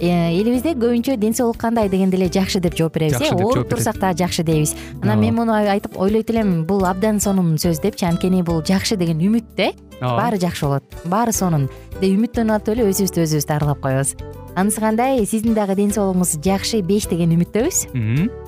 элибизде көбүнчө ден соолук кандай дегенде эле жакшы деп жооп беребиз э? ооруп турсак дагы жакшы дейбиз. Анан мен муну айтып ойлойт элем бул абдан сонун сөз депчи анткени бул жакшы деген үмүт да э ооба баары жакшы болот. Баары сонун. Деп үмүттөнүп атып эле өзүбүздү өзүбүз дарылап коебуз. Анысы кандай? Сиздин дагы ден соолугуңуз жакшы беш деген үмүттөбүз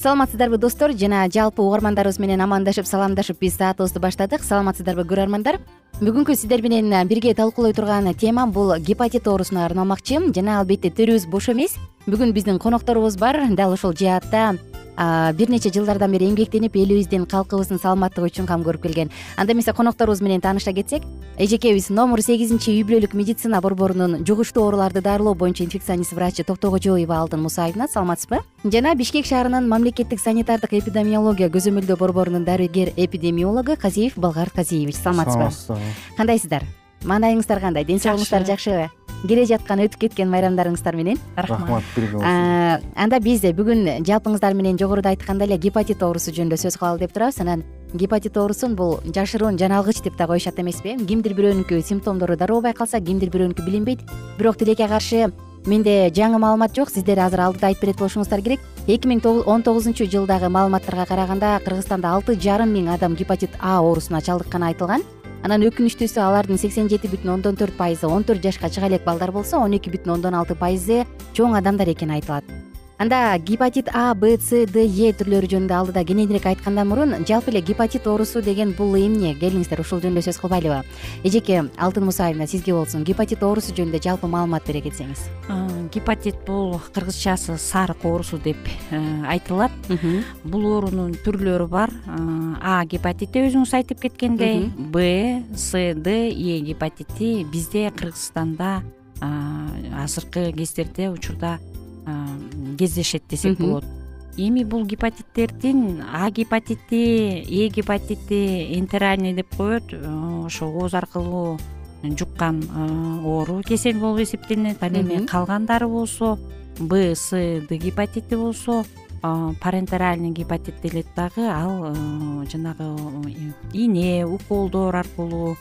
саламатсыздарбы достор? Жана жалпы угармандарыбыз менен амандашып саламдашып биз саатыбызды баштадык. Саламатсыздарбы көрөрмандар бүгүнкү сиздер менен бирге талкуулой турган тема бул гепатит оорусуна арналмакчы. Жана албетте төрүбүз бош эмес. Бүгүн биздин конокторубуз бар. Дал ушул жаатта бир нече жылдардан бери эмгектенип элибиздин калкыбыздын саламаттыгы үчүн кам көрүп келген. Анда эмесе конокторубуз менен тааныша кетсек эжекебиз номур сегизинчи үй бүлөлүк медицина борборунун жугуштуу ооруларды дарылоо боюнча инфекционист врачы токтогожоева алтын мусаевна саламатсызбы? Жана бишкек шаарынын мамлекеттик санитардык эпидемиология көзөмөлдөө борборунун дарыгер эпидемиологу казиев балгарт казиевич саламатсызбы? Кандайсыздар маанайыңыздар кандай? Ден соолугуңуздар жакшыбы келе жаткан өтүп кеткен майрамдарыңыздар менен. Рахмат бирге болсун анда биз бүгүн жалпыңыздар менен жогоруда айткандай эле гепатит оорусу жөнүндө сөз кылалы деп турабыз. Анан гепатит оорусун бул жашыруун жаналгыч деп да коюшат эмеспи кимдир бирөөнүкү симптомдору дароо байкалса кимдир бирөөнүкү билинбейт. Бирок тилекке каршы менде жаңы маалымат жок. Сиздер азыр алдыда айтып берет болушуңуздар керек. Эки миң он тогузунчу жылдагы маалыматтарга караганда кыргызстанда алты жарым миң адам гепатит а оорусуна чалдыкканы айтылган анан өкүнүчтүүсү алардын сексен жети бүтүн ондон төрт пайызы он төрт жашка чыга элек балдар болсо он эки бүтүн ондон алты пайызы чоң адамдар экени айтылат анда гепатит а б с д е түрлөрү жөнүндө алдыда кененирээк айткандан мурун жалпы эле гепатит оорусу деген бул эмне келиңиздер ушул жөнүндө сөз кылбайлыбы. Эжеке алтын мусаевна сизге болсун гепатит оорусу жөнүндө жалпы маалымат бере кетсеңиз. Гепатит бул кыргызчасы сарык оорусу деп э, айтылат. Бул оорунун түрлөрү бар. А гепатити өзүңүз айтып кеткендей б с д е гепатити бизде кыргызстанда азыркы кездерде учурда кездешет десек болот. Эми бул гепатиттердин а гепатити э гепатити энтеральный деп коет ошо ооз аркылуу жуккан оору кесел болуп эсептелинет. Ал эми калгандары болсо б с д гепатити болсо парентеральный гепатит делет дагы. Ал жанагы ийне уколдор аркылуу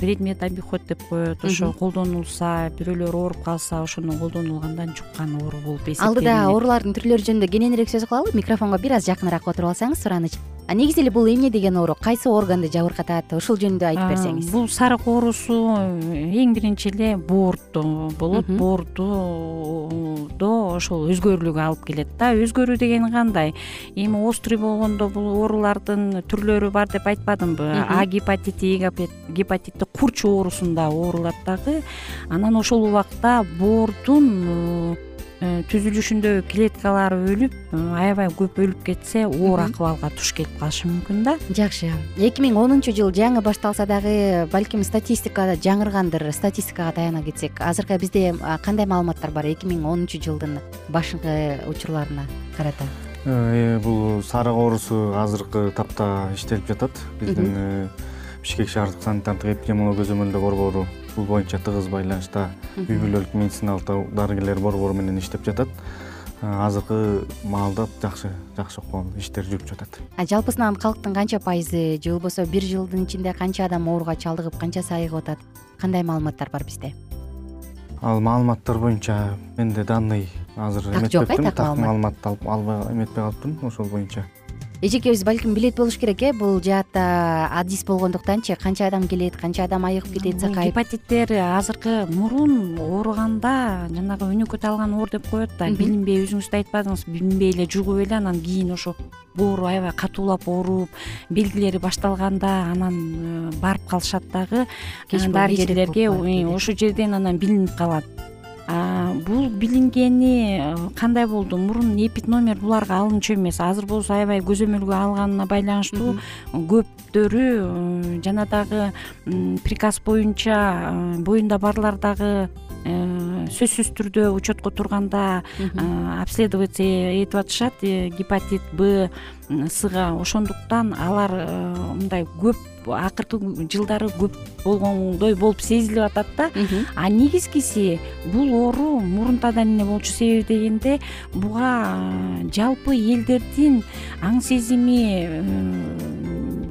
предмет обиход деп коет ошо колдонулса бирөөлөр ооруп калса ошону колдонулгандан жуккан оору болуп эсептелинет. Алдыда оорулардын түрлөрү жөнүндө кененирээк сөз кылалы микрофонго бир аз жакыныраак отуруп алсаңыз сураныч негизи эле бул эмне деген оору? Кайсы органды жабыркатат? Ушул жөнүндө айтып берсеңиз. бул сарык оорусу эң биринчи эле боордо болот. Боордудо ошол өзгөрүүлүк алып келет да. Өзгөрүү деген кандай? Эми острый болгондо бул оорулардын түрлөрү бар деп айтпадымбы? А гепатити гепатити курч оорусунда ооруулат дагы. Анан ошол убакта боордун Э, түзүлүшүндө клеткалары өлүп э, аябай көп өлүп кетсе оор акыбалга туш келип калышы мүмкүн да. Жакшы. Эки миң онунчу жыл жаңы башталса дагы балким статистика жаңыргандыр статистикага таяна кетсек азыркы бизде кандай маалыматтар бар эки миң онунчу жылдын башкы учурларына карата? Э, бул сарык оорусу азыркы тапта иштелип жатат. Биздин бишкек шаардык санитардык эпидемиология көзөмөлдөө борбору бул боюнча тыгыз байланышта үй бүлөлүк медициналык дарыгерлер борбору менен иштеп жатат. Азыркы маалда жакшы жакшы иштер жүрүп жатат. Жалпысынан калктын канча пайызы же болбосо бир жылдын ичинде канча адам ооруга чалдыгып канчасы айыгып атат кандай маалыматтар бар бизде? Ал маалыматтар боюнча менде данный азыр так жок э так маалымат. албай эметпей калыптырмын ошол боюнча эжекебиз балким билет болуш керек э? Бул жаатта адис болгондуктанчы канча адам келет канча адам айыгып кетет сакайып. гепатиттер азыркы мурун ооруганда жанагы өнөкөт алган оор деп коет да. Билинбей өзүңүз да айтпадыңыз билинбей эле жугуп эле анан кийин ошо боору аябай катуулап ооруп белгилери башталганда анан э, барып калышат дагы. Дарыгерлерге ошол жерден анан билинип калат бул билингени э, кандай болду? Мурун эпид номер буларга алынчу эмес. Азыр болсо аябай көзөмөлгө алганына байланыштуу көптөрү э, жана дагы приказ боюнча э, боюнда барлар дагы сөзсүз түрдө учетко турганда обследоваться этип атышат гепатит б сга ошондуктан алар мындай көп акыркы жылдары көп болгондой болуп сезилип атат да. А негизгиси бул оору мурунтадан эле болчу себеби дегенде буга жалпы элдердин аң сезими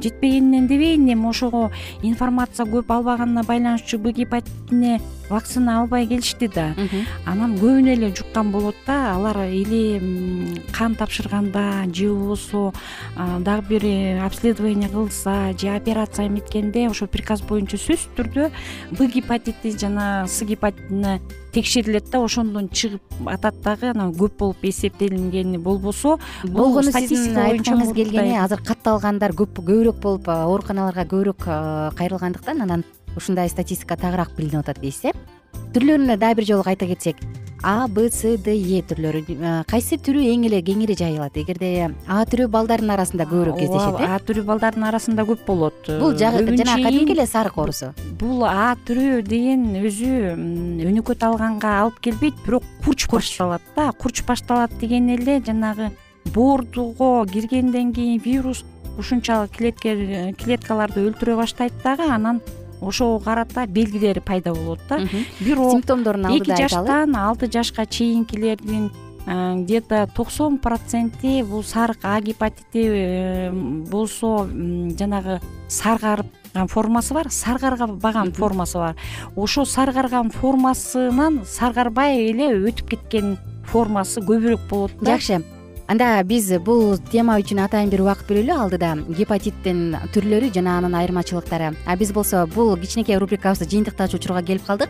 жетпегенинен дебейин эми? Ошого информация көп албаганына байланыштуу б гепатитине вакцина албай келишти да. Анан көбүнө эле жуккан болот да. Алар или кан тапшырганда же болбосо дагы бир обследование кылса же операция эметкенде ошо приказ боюнча сөзсүз түрдө б гепатити жана с гепатитине текшерилет да. Ошондон чыгып атат дагы анан көп болуп эсептелингени болбосо. Болгону сиздин айткыңыз келгени азыр катталгандар көбүрөөк болуп ооруканаларга көбүрөөк кайрылгандыктан анан ушундай статистика тагыраак билинип атат дейсиз э? Түрлөрүнө дагы бир жолу кайта кетсек а б с д е түрлөрү кайсы түрү эң эле кеңири жайылат? Эгерде а түрү балдардын арасында көбүрөөк кездешет э? А түрү балдардын арасында көп болот. Бул жанагы кадимки эле сарык оорусу бул а түрү деген өзү өнөкөт алганга алып келбейт бирок курч башталат да. Курч башталат деген эле жанагы боордуго киргенден кийин вирус ушунчалык клеткаларды өлтүрө баштайт дагы анан ошого карата белгилери пайда болот да. Бирок симптомдорун алдыда эки жаштан алты жашка чейинкилердин где то токсон проценти бул сарык а гепатити э, болсо жанагы сарыгарган формасы бар сарыгарбаган формасы бар. Ошол сарыгарган формасынан сарыгарбай эле өтүп кеткен формасы көбүрөөк болот да. Жакшы анда биз бул тема үчүн атайын бир убакыт бөлөлү алдыда гепатиттин түрлөрү жана анын айырмачылыктары. А биз болсо бул кичинекей рубрикабызды жыйынтыктаочу учурга келип калдык.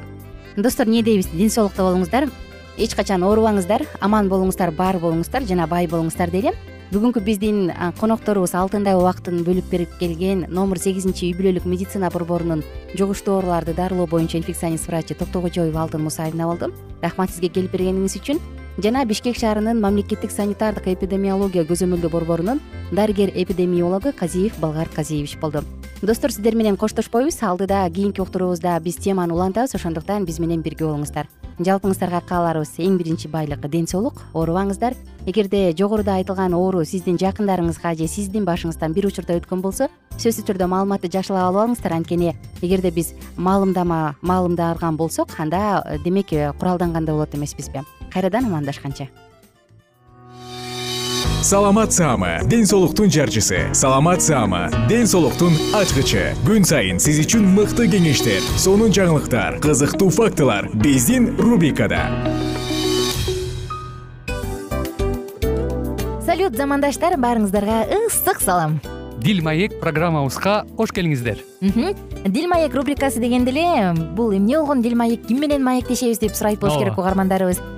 Достор эмне дейбиз? Ден соолукта болуңуздар. Эч качан оорубаңыздар аман болуңуздар бар болуңуздар жана бай болуңуздар дейли бүгүнкү биздин конокторубуз алтындай убактын бөлүп берип келген номер сегизинчи үй бүлөлүк медицина борборунун жугуштуу ооруларды дарылоо боюнча инфекционист врачы токтогожоева алтын мусаевна болду. Рахмат сизге келип бергениңиз үчүн жана бишкек шаарынын мамлекеттик санитардык эпидемиология көзөмөлдөө борборунун дарыгер эпидемиологу казиев балгар казиевич болду. Достор сиздер менен коштошпойбуз. Алдыда кийинки уктуруубузда биз теманы улантабыз. Ошондуктан биз менен бирге болуңуздар. Жалпыңыздарга кааларыбыз эң биринчи байлык ден соолук. Оорубаңыздар эгерде жогоруда айтылган оору сиздин жакындарыңызга же сиздин башыңыздан бир учурда өткөн болсо сөзсүз түрдө маалыматты жакшылап алып алыңыздар. Анткени эгерде биз маалымдама маалымдарган болсок анда демек куралдангандай болот эмеспизби кайрадан амандашканча. Саламат саама ден соолуктун жарчысы. Саламат саама ден соолуктун ачкычы. Күн сайын сиз үчүн мыкты кеңештер сонун жаңылыктар кызыктуу фактылар биздин рубрикада. Салют замандаштар баарыңыздарга ысык салам. Дил маек программабызга кош келиңиздер. Дил маек рубрикасы дегенде эле бул эмне болгон дил маек ким менен маектешебиз деп сурайт болуш керек угармандарыбыз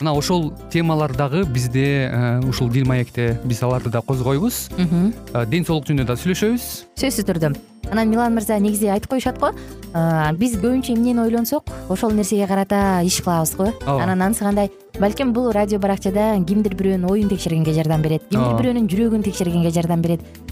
мына ошол темалар дагы бизде э, ушул дил маекте биз аларды да козгойбуз. Э, ден соолук жөнүндө да сүйлөшөбүз. Сөзсүз түрдө. Анан милан мырза негизи айтып коюшат го? Э, биз көбүнчө эмнени ойлонсок? Ошол нерсеге карата иш кылабыз го? Ооба. Анан анысы кандай? Балким бул радио баракчада кимдир бирөөнүн оюн текшергенге жардам берет кимдир бирөөнүн жүрөгүн текшергенге жардам берет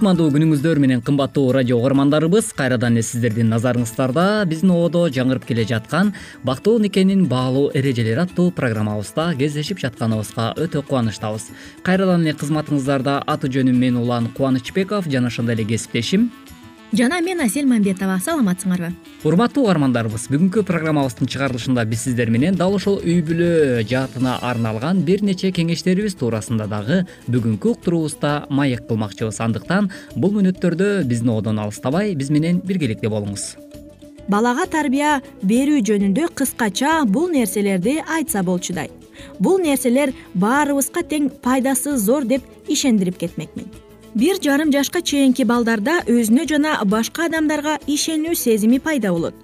кутмандуу күнүңүздөр менен кымбаттуу радио угармандарыбыз кайрадан эле сиздердин назарыңыздарда биздин ободо жаңырып келе жаткан бактылуу никенин баалуу эрежелери аттуу программабызда кездешип жатканыбызга өтө кубанычтабыз. Кайрадан эле кызматыңыздарда аты жөнүм мен улан кубанычбеков жана ошондой эле кесиптешим жана мен асель мамбетова саламатсыңарбы? Урматтуу угармандарыбыз бүгүнкү программабыздын чыгарылышында биз сиздер менен дал ушул үй бүлө жаатына арналган бир нече кеңештерибиз туурасында дагы бүгүнкү уктуруубузда маек кылмакчыбыз. Андыктан бул мүнөттөрдө биздин ободон алыстабай биз менен биргеликте болуңуз. Балага тарбия берүү жөнүндө кыскача бул нерселерди айтса болчудай. Бул нерселер баарыбызга тең пайдасы зор деп ишендирип кетмекмин бир жарым жашка чейинки балдарда өзүнө жана башка адамдарга ишенүү сезими пайда болот.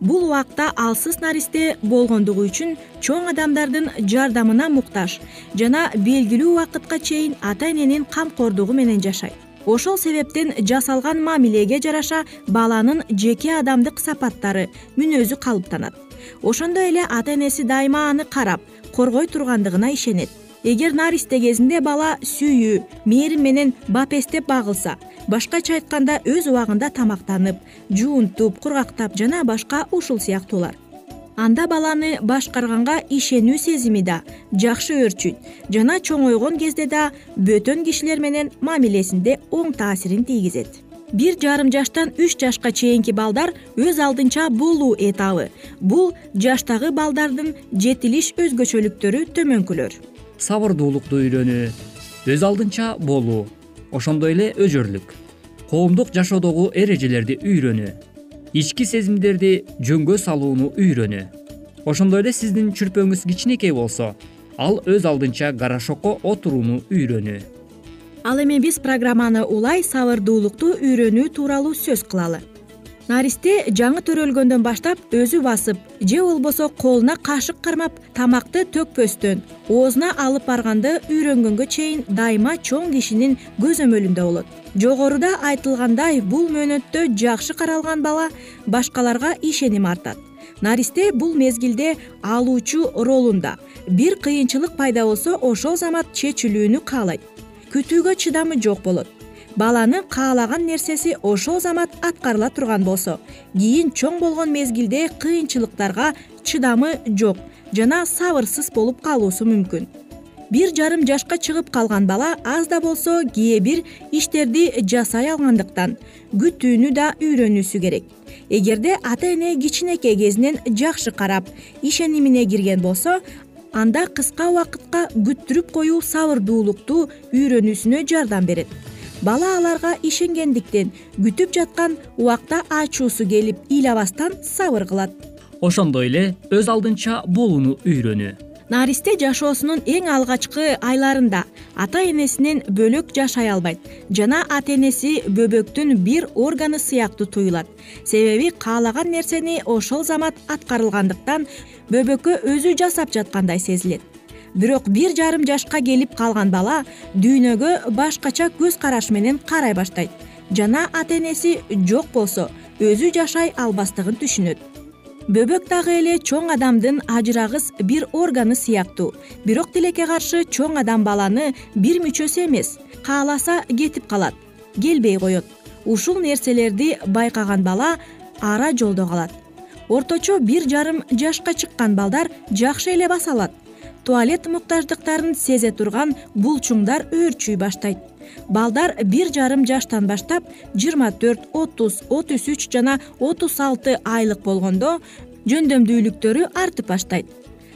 Бул убакта алсыз наристе болгондугу үчүн чоң адамдардын жардамына муктаж жана белгилүү убакытка чейин ата эненин камкордугу менен жашайт. Ошол себептен жасалган мамилеге жараша баланын жеке адамдык сапаттары мүнөзү калыптанат. Ошондой эле ата энеси дайыма аны карап коргой тургандыгына ишенет эгер наристе кезинде бала сүйүү мээрим менен бапестеп багылса башкача айтканда өз убагында тамактанып жуунтуп кургактап жана башка ушул сыяктуулар анда баланы башкарганга ишенүү сезими да жакшы өөрчүйт жана чоңойгон кезде да бөтөн кишилер менен мамилесинде оң таасирин тийгизет. Бир жарым жаштан үч жашка чейинки балдар өз алдынча болуу этабы. Бул жаштагы балдардын жетилиш өзгөчөлүктөрү төмөнкүлөр сабырдуулукту үйрөнүү өз алдынча болуу ошондой эле өжөрлүк коомдук жашоодогу эрежелерди үйрөнүү ички сезимдерди жөнгө салууну үйрөнүү. Ошондой эле сиздин чүрпөңүз кичинекей болсо ал өз алдынча горошокко отурууну үйрөнүү. Ал эми биз программаны улай сабырдуулукту үйрөнүү тууралуу сөз кылалы наристе жаңы төрөлгөндөн баштап өзү басып же болбосо колуна кашык кармап тамакты төкпөстөн оозуна алып барганды үйрөнгөнгө чейин дайыма чоң кишинин көзөмөлүндө болот. Жогоруда айтылгандай бул мөөнөттө жакшы каралган бала башкаларга ишеним артат. Наристе бул мезгилде алуучу ролунда. Бир кыйынчылык пайда болсо ошол замат чечилүүнү каалайт. Күтүүгө чыдамы жок болот баланын каалаган нерсеси ошол замат аткарыла турган болсо кийин чоң болгон мезгилде кыйынчылыктарга чыдамы жок жана сабырсыз болуп калуусу мүмкүн. Бир жарым жашка чыгып калган бала аз да болсо кээ бир иштерди жасай алгандыктан күтүүнү да үйрөнүүсү керек. Эгерде ата эне кичинекей кезинен жакшы карап ишенимине кирген болсо анда кыска убакытка күттүрүп коюу сабырдуулукту үйрөнүүсүнө жардам берет бала аларга ишенгендиктен күтүп жаткан убакта ачуусу келип ыйлабастан сабыр кылат. Ошондой эле өз алдынча болууну үйрөнүү. Наристе жашоосунун эң алгачкы айларында ата энесинен бөлөк жашай албайт жана ата энеси бөбөктүн бир органы сыяктуу туюлат. Себеби каалаган нерсени ошол замат аткарылгандыктан бөбөккө өзү жасап жаткандай сезилет бирок бир жарым жашка келип калган бала дүйнөгө башкача көз караш менен карай баштайт. Жана ата энеси жок болсо өзү жашай албастыгын түшүнөт. Бөбөк дагы эле чоң адамдын ажырагыс бир органы сыяктуу. Бирок тилекке каршы чоң адам баланы бир мүчөсү эмес кааласа кетип калат келбей коет. Ушул нерселерди байкаган бала ара жолдо калат. Орточо бир жарым жашка чыккан балдар жакшы эле баса алат туалет муктаждыктарын сезе турган булчуңдар өөрчүй баштайт. Балдар бир жарым жаштан баштап жыйырма төрт отуз отуз үч жана отуз алты айлык болгондо жөндөмдүүлүктөрү артып баштайт.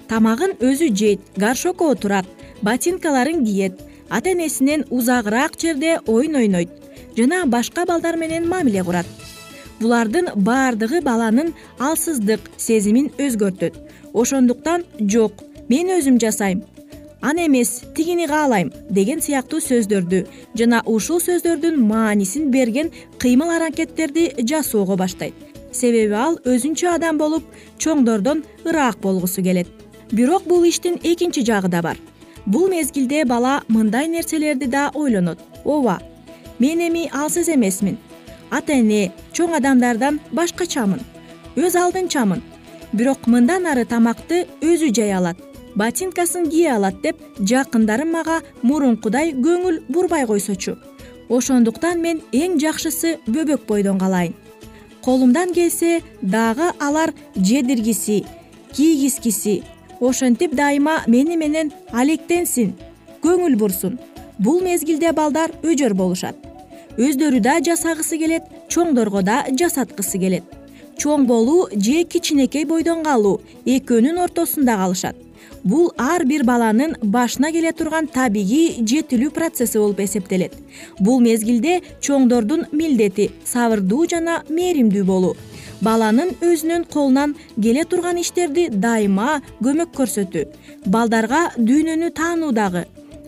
Тамагын өзү жейт горшокко отурат ботинкаларын кийет ата энесинен узагыраак жерде оюн ойнойт жана башка балдар менен мамиле курат. Булардын баардыгы баланын алсыздык сезимин өзгөртөт. Ошондуктан жок мен өзүм жасайм. Аны эмес тигини каалайм деген сыяктуу сөздөрдү жана ушул сөздөрдүн маанисин берген кыймыл аракеттерди жасоого баштайт. Себеби ал өзүнчө адам болуп чоңдордон ыраак болгусу келет. Бирок бул иштин экинчи жагы да бар. Бул мезгилде бала мындай нерселерди да ойлонот. Ооба мен эми алсыз эмесмин. Ата эне чоң адамдардан башкачамын. Өз алдынчамын. Бирок мындан ары тамакты өзү жей алат ботинкасын кие алат деп жакындарым мага мурункудай көңүл бурбай койсочу. Ошондуктан мен эң жакшысы бөбөк бойдон калайын. Колумдан келсе дагы алар жедиргиси кийгизгиси ошентип дайыма мени менен алектенсин көңүл бурсун. Бул мезгилде балдар өжөр болушат. Өздөрү да жасагысы келет чоңдорго да жасаткысы келет. Чоң болуу же кичинекей бойдон калуу экөөнүн ортосунда калышат бул ар бир баланын башына келе турган табигый жетилүү процесси болуп эсептелет. Бул мезгилде чоңдордун милдети сабырдуу жана мээримдүү болуу. Баланын өзүнүн колунан келе турган иштерди дайыма көмөк көрсөтүү. Балдарга дүйнөнү таануудагы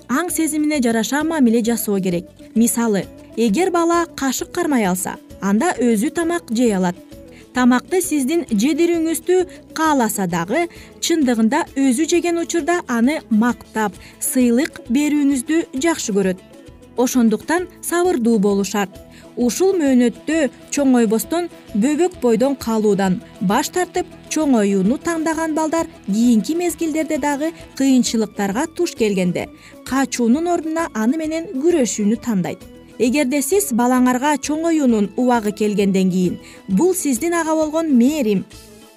аң сезимине жараша мамиле жасоо керек. Мисалы эгер бала кашык кармай алса анда өзү тамак жей алат тамакты сиздин жедирүүңүздү кааласа дагы чындыгында өзү жеген учурда аны мактап сыйлык берүүңүздү жакшы көрөт. Ошондуктан сабырдуу болуу шарт ушул мөөнөттө чоңойбостон бөбөк бойдон калуудан баш тартып чоңоюуну тандаган балдар кийинки мезгилдерде дагы кыйынчылыктарга туш келгенде качуунун ордуна аны менен күрөшүүнү тандайт эгерде сиз балаңарга чоңоюунун убагы келгенден кийин бул сиздин ага болгон мээрим.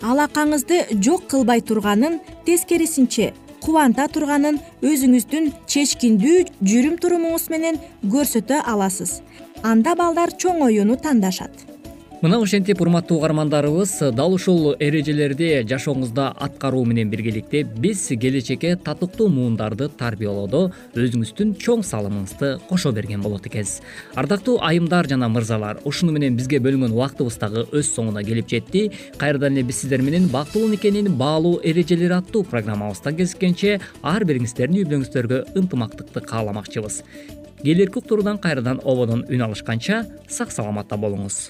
Алакаңызды жок кылбай турганын тескерисинче кубанта турганын өзүңүздүн чечкиндүү жүрүм турумуңуз менен көрсөтө аласыз. Анда балдар чоңоюуну тандашат мына ошентип урматтуу угармандарыбыз дал ушул эрежелерди жашооңузда аткаруу менен биргеликте биз келечекке татыктуу муундарды тарбиялоодо өзүңүздүн чоң салымыңызды кошо берген болот экенсиз. Ардактуу айымдар жана мырзалар ушуну менен бизге бөлүнгөн убактыбыз дагы өз соңуна келип жетти. Кайрадан эле биз сиздер менен бактылуу никенин баалуу эрежелери аттуу программабызда кезишкенче ар бириңиздердин үй бүлөңүздөргө ынтымактыкты кааламакчыбыз келэрки уктуруудан кайрадан ободон үн алышканча сак саламатта болуңуз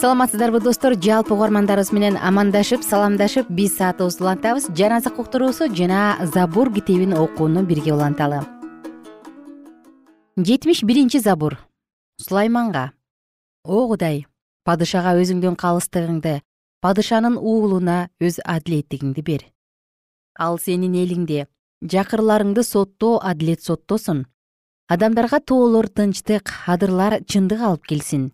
саламатсыздарбы достор. Жалпы угармандарыбыз менен амандашып саламдашып биз саатыбызды улантабыз. Жан азык уктуруусу жана забур китебин окууну бирге уланталы. Жетимиш биринчи забур. Сулайманга. О кудай! Падышага өзүңдүн калыстыгыңды падышанын уулуна өз адилеттигиңди бер. Ал сенин элиңди жакырларыңды соттоо адилет соттосун. Адамдарга тоолор тынчтык адырлар чындык алып келсин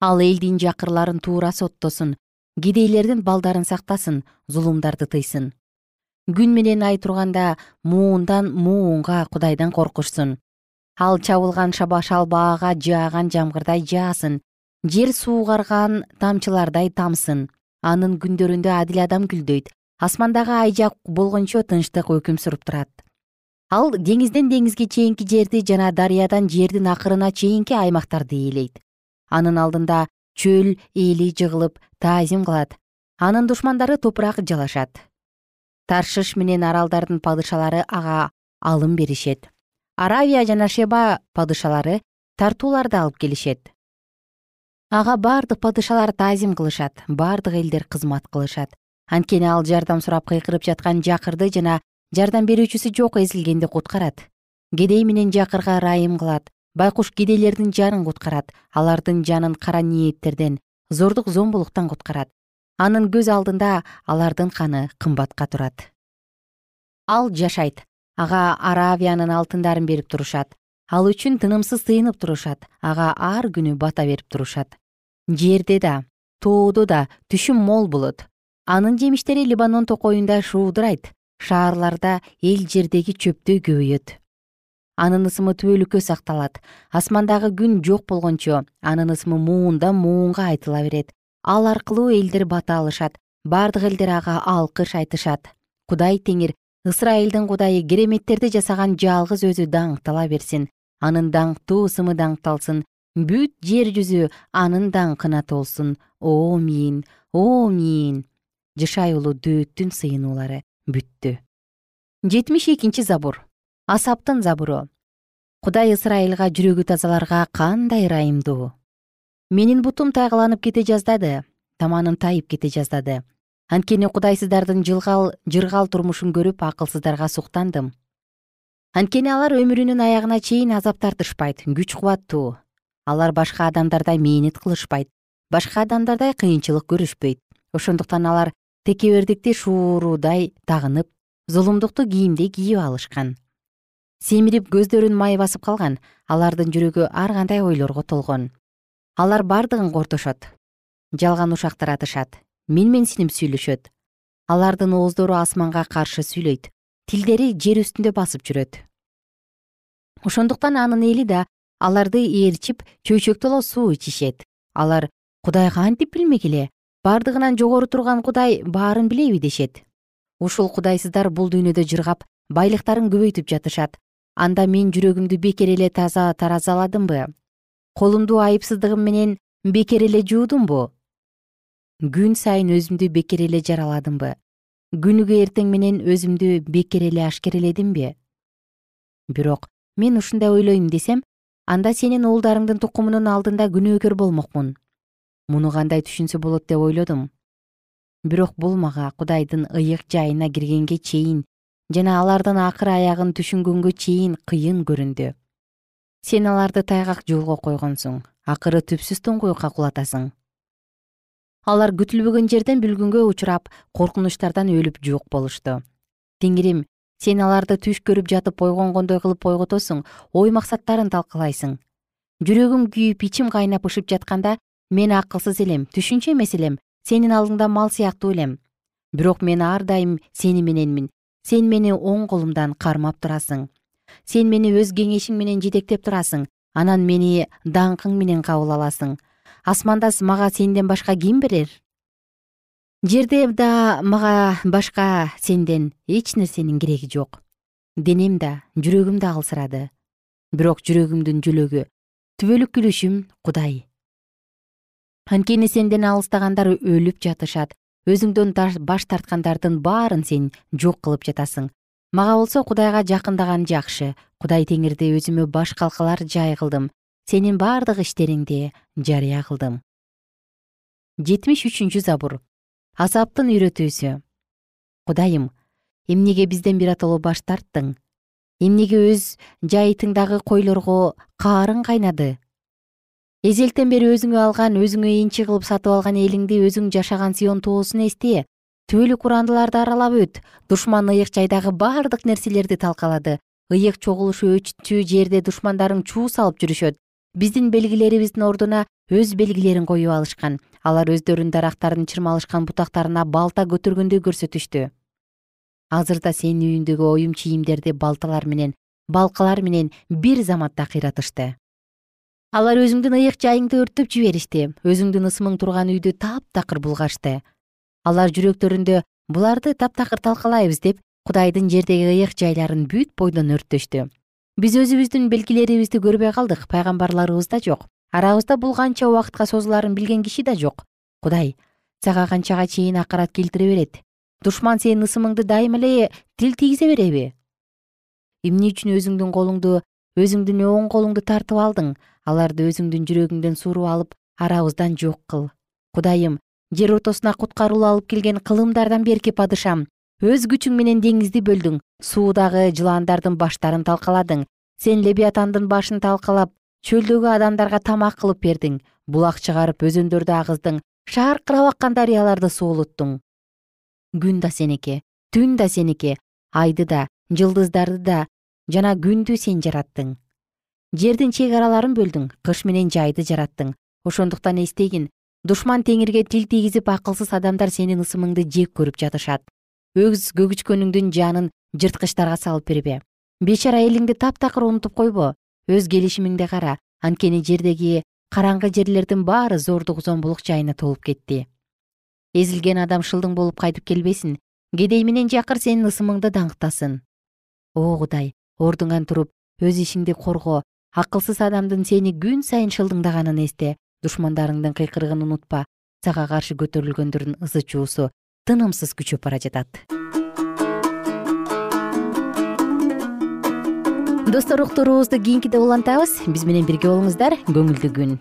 ал элдин жакырларын туура соттосун кедейлердин балдарын сактасын зулумдарды тыйсын. Күн менен ай турганда муундан муунга кудайдан коркушсун. Ал чабылган шалбаага жааган жамгырдай жаасын жер суугарган тамчылардай тамсын. Анын күндөрүндө адил адам гүлдөйт асмандагы айжак болгончо тынчтык өкүм сүрүп турат. Ал деңизден деңизге чейинки жерди жана дарыядан жердин акырына чейинки аймактарды ээлейт анын алдында чөл эли жыгылып таазим кылат. Анын душмандары топурак жалашат. Таршыш менен аралдардын падышалары ага алым беришет. Аравия жана шеба падышалары тартууларды алып келишет. Ага бардык падышалар таазим кылышат бардык элдер кызмат кылышат. Анткени ал жардам сурап кыйкырып жаткан жакырды жана жардам берүүчүсү жок эзилгенди куткарат. Кедей менен жакырга ырайым кылат байкуш кедейлердин жанын куткарат алардын жанын кара ниеттерден зордук зомбулуктан куткарат. Анын көз алдында алардын каны кымбатка турат. Ал жашайт. Ага аравиянын алтындарын берип турушат. Ал үчүн тынымсыз тыйынып турушат. Ага ар күнү бата берип турушат. Жерде да тоодо да түшүм мол болот. Анын жемиштери либанон токойунда шуудурайт. Шаарларда эл жердеги чөптөй көбөйөт анын ысымы түбөлүккө сакталат. Асмандагы күн жок болгончо анын ысымы муундан муунга айтыла берет. Ал аркылуу элдер бата алышат бардык элдер ага алкыш айтышат. Кудай теңир ысрайылдын кудайы кереметтерди жасаган жалгыз өзү даңктала берсин. Анын даңктуу ысымы даңкталсын. Бүт жер жүзү анын даңкына толсун. Омин омин! Жышай уулу дөөттүн сыйынуулары бүттү. Жетимиш экинчи забур асаптын забуру. Кудай ысрайылга жүрөгү тазаларга кандай ырайымдуу менин бутум тайгаланып кете жаздады таманым тайып кете жаздады. Анткени кудайсыздардын жылгал жыргал турмушун көрүп акылсыздарга суктандым. Анткени алар өмүрүнүн аягына чейин азап тартышпайт күч кубаттуу. Алар башка адамдардай мээнет кылышпайт башка адамдардай кыйынчылык көрүшпөйт. Ошондуктан алар текебердикти шуурудай тагынып зулумдукту кийимдей кийип алышкан семирип көздөрүн май басып калган алардын жүрөгү ар кандай ойлорго толгон. Алар бардыгын кортошот жалган ушак таратышат менменсинип сүйлөшөт. Алардын ооздору асманга каршы сүйлөйт тилдери жер үстүндө басып жүрөт. Ошондуктан анын эли да аларды ээрчип чөйчөктөло суу ичишет. Алар кудай кантип билмек эле? Бардыгынан жогору турган кудай баарын билеби дешет. Ушул кудайсыздар бул дүйнөдө жыргап байлыктарын көбөйтүп жатышат анда мен жүрөгүмдү бекер эле таза таразаладымбы? Колумду айыпсыздыгым менен бекер эле жуудумбу? Күн сайын өзүмдү бекер эле жараладымбы? Күнүгө эртең менен өзүмдү бекер эле ашкереледимби бирок мен ушундай ойлойм десем анда сенин уулдарыңдын тукумунун алдында күнөөкөр болмокмун. Муну кандай түшүнсө болот деп ойлодум. Бирок бул мага кудайдын ыйык жайына киргенге чейин жана алардын акыр аягын түшүнгөнгө чейин кыйын көрүндү. Сен аларды тайгак жолго койгонсуң акыры түпсүз туңгуюкка кулатасың. Алар күтүлбөгөн жерден бүлгүнгө учурап коркунучтардан өлүп жок болушту. Теңирим сен аларды түш көрүп жатып ойгонгондой кылып ойготосуң ой максаттарын талкалайсың. Жүрөгүм күйүп ичим кайнап ышып жатканда мен акылсыз элем түшүнчү эмес элем сенин алдыңда мал сыяктуу элем. Бирок мен ар дайым сени мененмин сен мени оң колумдан кармап турасың. Сен мени өз кеңешиң менен жетектеп турасың. Анан мени даңкың менен кабыл аласың. Асманда мага сенден башка ким берер? Жерде да мага башка сенден эч нерсенин кереги жок. Денем да жүрөгүм да алсырады. Бирок жүрөгүмдүн жөлөгү түбөлүк күлүшүм кудай. Анткени сенден алыстагандар өлүп жатышат өзүңдөн баш тарткандардын баарын сен жок кылып жатасың. Мага болсо кудайга жакындаган жакшы кудай теңирди өзүмө баш калкалар жай кылдым. Сенин бардык иштериңди жарыя кылдым. Жетимиш үчүнчү забур. Асаптын үйрөтүүсү. Кудайым эмнеге бизден биротоло баш тарттың? Эмнеге өз жайытыңдагы койлорго каарың кайнады эзелтен бери өзүңө алган өзүңө энчи кылып сатып алган элиңди өзүң жашаган сион тоосун эсте түбөлүк урандыларды аралап өт. Душман ыйык жайдагы баардык нерселерди талкалады. Ыйык чогулушу өчү жерде душмандарың чуу салып жүрүшөт. Биздин белгилерибиздин ордуна өз белгилерин коюп алышкан. Алар өздөрүнүн дарактардын чырмалышкан бутактарына балта көтөргөндөй көрсөтүштү. Азыр да сенин үйүңдөгү оюм чийимдерди балталар менен балкалар менен бир заматта кыйратышты алар өзүңдүн ыйык жайыңды өрттөп жиберишти. Өзүңдүн ысымың турган үйдү таптакыр булгашты. Алар жүрөктөрүндө буларды таптакыр талкалайбыз деп кудайдын жердеги ыйык жайларын бүт бойдон өрттөштү. Биз өзүбүздүн белгилерибизди көрбөй калдык пайгамбарларыбыз да жок. Арабызда бул канча убакытка созулаарын билген киши да жок. Кудай сага канчага чейин акырат келтире берет. Душман сенин ысымыңды дайыма эле тил тийгизе береби. Эмне үчүн өзүңдүн колуңду өзүңдүн оң колуңду тартып алдың аларды өзүңдүн жүрөгүңдөн suurуп алып арабыздан жок кыл. Кудайым жер ортосуна куткаруу алып келген кылымдардан берки падышам өз күчүң менен деңизди бөлдүң суудагы жылаандардын баштарын талкаладың сен лебиатандын башын талкалап чөлдөгү адамдарга тамак кылып бердиң булак чыгарып өзөндөрдү агыздың шаркырап аккан дарыяларды суулуттуң. Күн да сеники түн да сеники айды да жылдыздарды да жана күндү сен жараттың жердин чек араларын бөлдүң кыш менен жайды жараттың. Ошондуктан эстегин душман теңирге тил тийгизип акылсыз адамдар сенин ысымыңды жек көрүп жатышат. Өз көгүчкөнүңдүн жанын жырткычтарга салып бербе. Бейчара элиңди таптакыр унутуп койбо. Өз келишимиңди кара. Анткени жердеги караңгы жерлердин баары зордук зомбулук жайына толуп кетти. Эзилген адам шылдың болуп кайтып келбесин. Кедей менен жакыр сенин ысымыңды даңктасын. О кудай ордуңан туруп өз ишиңди корго акылсыз адамдын сени күн сайын шылдыңдаганын эсте душмандарыңдын кыйкырыгын унутпа. Сага каршы көтөрүлгөндөрдүн ызы чуусу тынымсыз күчөп бара жатат. Достор уктуруубузду кийинкиде улантабыз. Биз менен бирге болуңуздар. Көңүлдүү күн.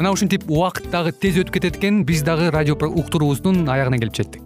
Мына ушинтип убакыт дагы тез өтүп кетет экен. Биз дагы радио уктуруубуздун аягына келип жеттик